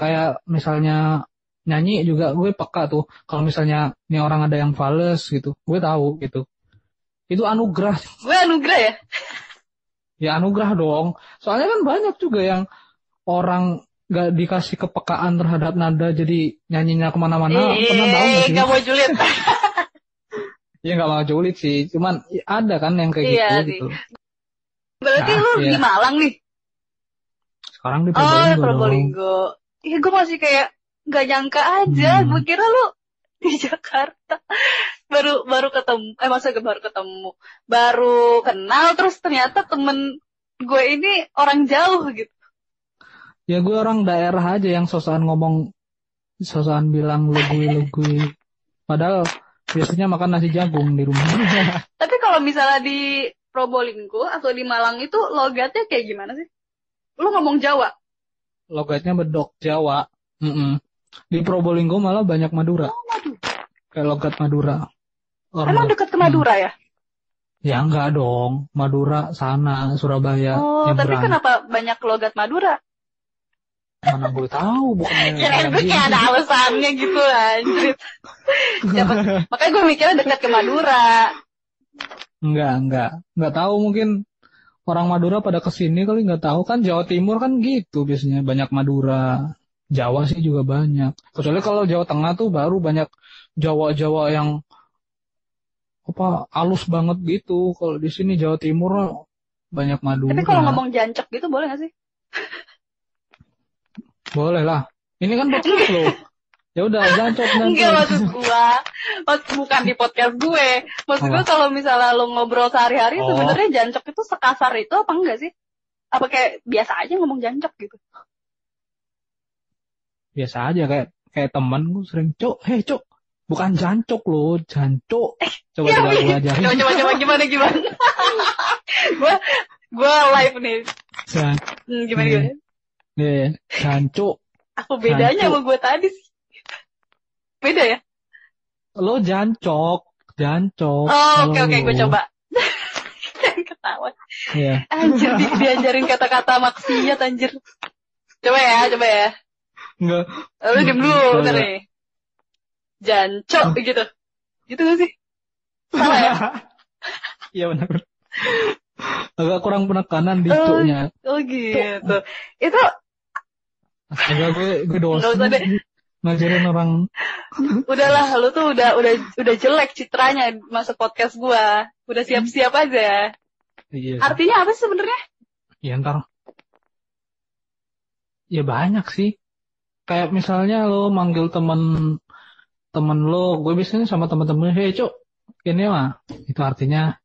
kayak misalnya nyanyi juga gue peka tuh. Kalau misalnya ini orang ada yang fals gitu gue tahu gitu. Itu anugerah. Gue anugerah ya? Ya anugerah dong. Soalnya kan banyak juga yang orang gak dikasih kepekaan terhadap nada jadi nyanyinya ke mana-mana pernah tahu gak eh sih gak mau julid ya nggak mau julid sih cuman ada kan yang kayak Iya gitu gitu berarti Nah, lu iya. di Malang nih sekarang di Oh, Probolinggo dong. Probolinggo. Iya, gue masih kayak gak nyangka aja. Hmm. Gue kira lu di Jakarta. Baru baru ketemu. Eh, masa baru ketemu. Baru kenal, terus ternyata temen gue ini orang jauh gitu. Ya gue orang daerah aja yang sosokan ngomong sosokan bilang lugui-lugui padahal biasanya makan nasi jagung di rumah Tapi kalau misalnya di Probolinggo atau di Malang itu logatnya kayak gimana sih? Lu ngomong Jawa? logatnya bedok Jawa Mm-mm. di Probolinggo malah banyak Madura Oh, waduh. kayak logat Madura Orang Emang dekat ke Madura ya? ya enggak dong Madura sana Surabaya Oh, tapi nyebrang. kenapa banyak logat Madura? Mana gue tahu bukannya. Kirain gue kayak ada alasannya gitu anjir. Siapa, makanya gue mikirnya dekat ke Madura. Enggak, enggak. Enggak tahu mungkin orang Madura pada ke sini kali nggak tahu kan Jawa Timur kan gitu biasanya banyak Madura. Jawa sih juga banyak. Kecuali kalau Jawa Tengah tuh baru banyak Jawa-Jawa yang apa halus banget gitu. Kalau di sini Jawa Timur banyak Madura. Tapi kalau ngomong jancok gitu boleh gak sih? Boleh lah. Ini kan podcast lo. Ya udah jancok nanti. Enggak maksud gua. Maksud bukan di podcast gue. Maksud gue Apa? kalau misalnya lo ngobrol sehari-hari Oh. sebenarnya jancok itu sekasar itu apa enggak sih? Apa kayak biasa aja ngomong jancok gitu? Biasa aja kayak kayak teman gue sering cok, hei cok, bukan jancok lo, jancok. Coba Iya, coba gue Wi. ajarin. Coba coba coba gimana gimana? gua gua live nih. Jan- Hmm, gimana Iya. Nih, jancok. Apa bedanya sama gue tadi sih? Beda ya? Lo jancok, jancok. Oh, oke oke gue lo. coba. Ketawa. Iya. Anjir di, diajarin kata-kata maksiat anjir. Coba ya, coba ya. Enggak. Lu diem dulu, bentar nih. Jancok gitu. Gitu gak sih? Salah ya? Iya benar. Agak kurang penekanan di Oh. Oh gitu. Itu Astaga gue gue dosen usah deh. ngajarin orang. udahlah lu tuh udah udah udah jelek citranya masuk podcast gua. Udah siap-siap aja. Iya. Artinya apa sih sebenarnya? Ya ntar. Ya banyak sih. Kayak misalnya lo manggil temen temen lo, gue biasanya sama temen-temen, hei cok, ini mah. Itu artinya,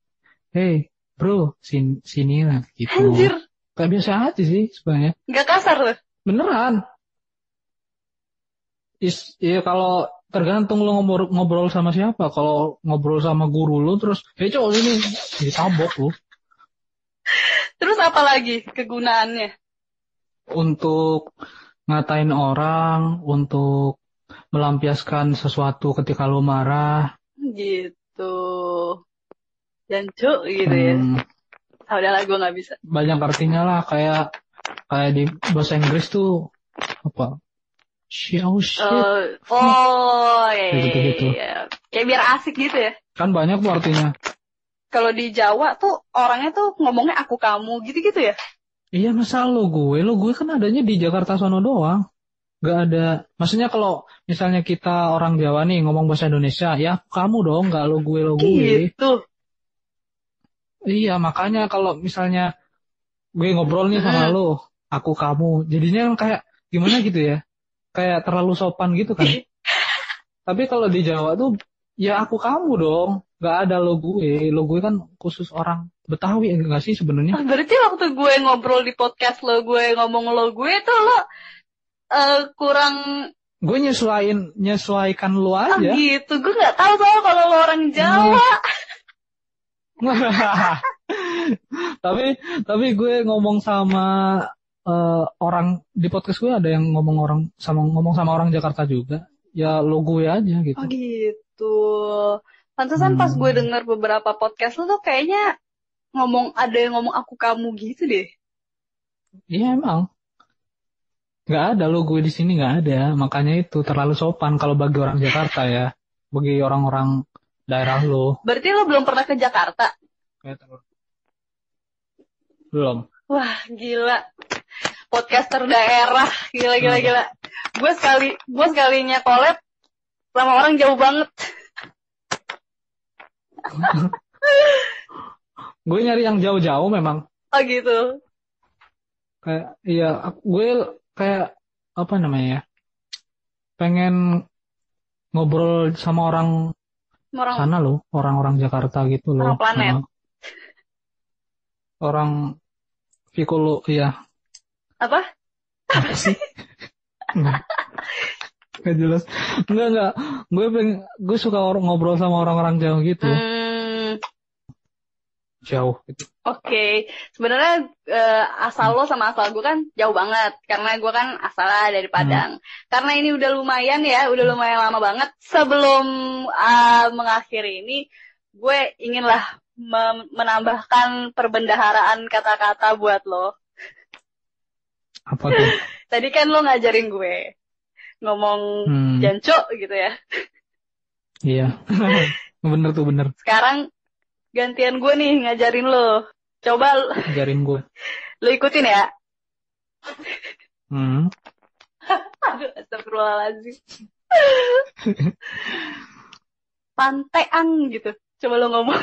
hei bro, sini, sini lah, gitu. Anjir, Kayak biasa aja sih sebenarnya. nggak kasar loh. Beneran. Is, iya kalau tergantung lo ngobrol, ngobrol sama siapa. Kalau ngobrol sama guru lo terus, hei cok ini, ditabok lo. Terus apa lagi kegunaannya? untuk ngatain orang, untuk melampiaskan sesuatu ketika lo marah. Gitu. Jancuk gitu ya. Hmm, Ah, udahlah gue nggak bisa. banyak artinya lah kayak kayak di bahasa Inggris tuh apa? Shit, oh shit. Eh, oh, iya, Kayak gitu-gitu. iya. Kayak biar asik gitu ya. Kan banyak tuh artinya. Kalau di Jawa tuh orangnya tuh ngomongnya aku kamu gitu-gitu ya. Iya masa lo gue, lo gue kan adanya di Jakarta sono doang. Gak ada, maksudnya kalau misalnya kita orang Jawa nih ngomong bahasa Indonesia, ya kamu dong, gak lo gue lo gue. Gitu. Iya, makanya kalau misalnya gue ngobrol nih sama lo, aku kamu, jadinya kayak gimana gitu ya? Kayak terlalu sopan gitu kan. Tapi kalau di Jawa tuh, ya aku kamu dong, gak ada lo gue. Lo gue kan khusus orang Betawi enggak sih sebenarnya? Ah, Berarti waktu gue ngobrol di podcast lo, gue ngomong lo gue tuh lo eh, kurang Gue nyesuaiin, nyesuaikan lo ah, aja. gitu. Gue nggak tahu soal kalau lo orang Jawa. tapi tapi gue ngomong sama eh, orang di podcast gue ada yang ngomong orang sama ngomong sama orang Jakarta juga. Ya lo gue aja gitu. Oh gitu. Pantesan pas Hmm. gue denger beberapa podcast lo tuh kayaknya ngomong ada yang ngomong aku kamu gitu deh. Iya emang. Nggak ada lo gue di sini nggak ada. Makanya itu terlalu sopan kalau bagi orang Jakarta ya. Bagi orang-orang daerah lo. Berarti lo belum pernah ke Jakarta? Belum. Wah gila. Podcaster daerah. Gila gila Hmm. gila. Gue sekali gue sekalinya collab sama orang jauh banget. Gue nyari yang jauh-jauh memang. Oh gitu. Kayak iya gue kayak apa namanya ya? Pengen ngobrol sama orang Orang sana loh, orang-orang Jakarta gitu loh. Orang planet. Nah. Orang Piccolo, iya. Apa? Apa sih? Enggak. Enggak jelas. Enggak, enggak. Gue pengen, gue suka orang ngobrol sama orang-orang jauh gitu. Hmm, Jauh gitu. Oke, sebenarnya eh, asal lo sama asal gue kan jauh banget karena gue kan asalnya dari Padang. Karena ini udah lumayan ya, udah lumayan lama banget. Sebelum ah, mengakhiri ini, gue inginlah menambahkan perbendaharaan kata-kata buat lo. Apa tuh? tadi kan lo ngajarin gue ngomong Hmm, jancok gitu ya. iya. bener tuh bener. Sekarang gantian gue nih ngajarin lo. Coba lo, Ajarin gue. lo ikutin ya. Hmm. Aduh, astagfirullahaladzim. Panteang gitu. Coba lo ngomong.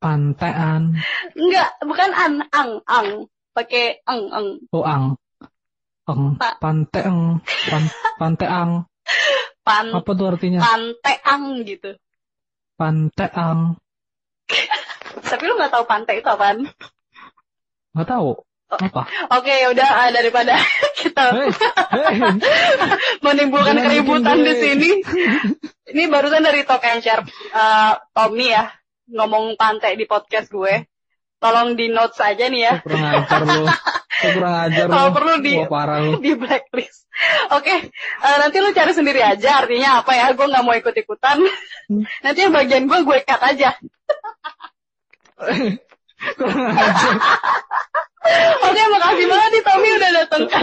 Pantean. Enggak, bukan an, ang, ang. Pakai ang, ang. Oh, ang. Ang. Pa- Panteang. Pan, panteang. Pan, Apa tuh artinya? panteang gitu. Panteang. Tapi lo nggak tahu pantai itu apaan? Nggak tahu. Apa? Oke, ya udah ah, daripada kita Hei, hei. menimbulkan Jangan keributan di sini. Ini barusan dari Talk and Share eh, Tommy ya ngomong pantai di podcast gue. Tolong di notes aja nih ya. Kurang ajar lu. Lu kurang ajar. Kalau perlu di- Wah, parah lu. di blacklist. Oke, eh, nanti lu cari sendiri aja artinya apa ya. Gue nggak mau ikut-ikutan. nanti yang bagian gue gue cut aja. Kurang ajar. Oke, makasih banget nih Tommy udah datang ke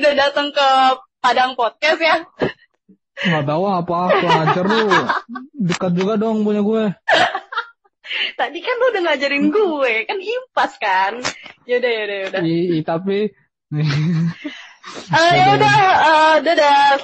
udah datang ke Padang Podcast ya. Nggak tahu apa. Kurang ajar lu. Dekat juga dong punya gue. Tadi kan lu udah ngajarin gue, kan impas kan. Yaudah, yaudah, yaudah. I, i- tapi Eh, ya udah, eh, dadah.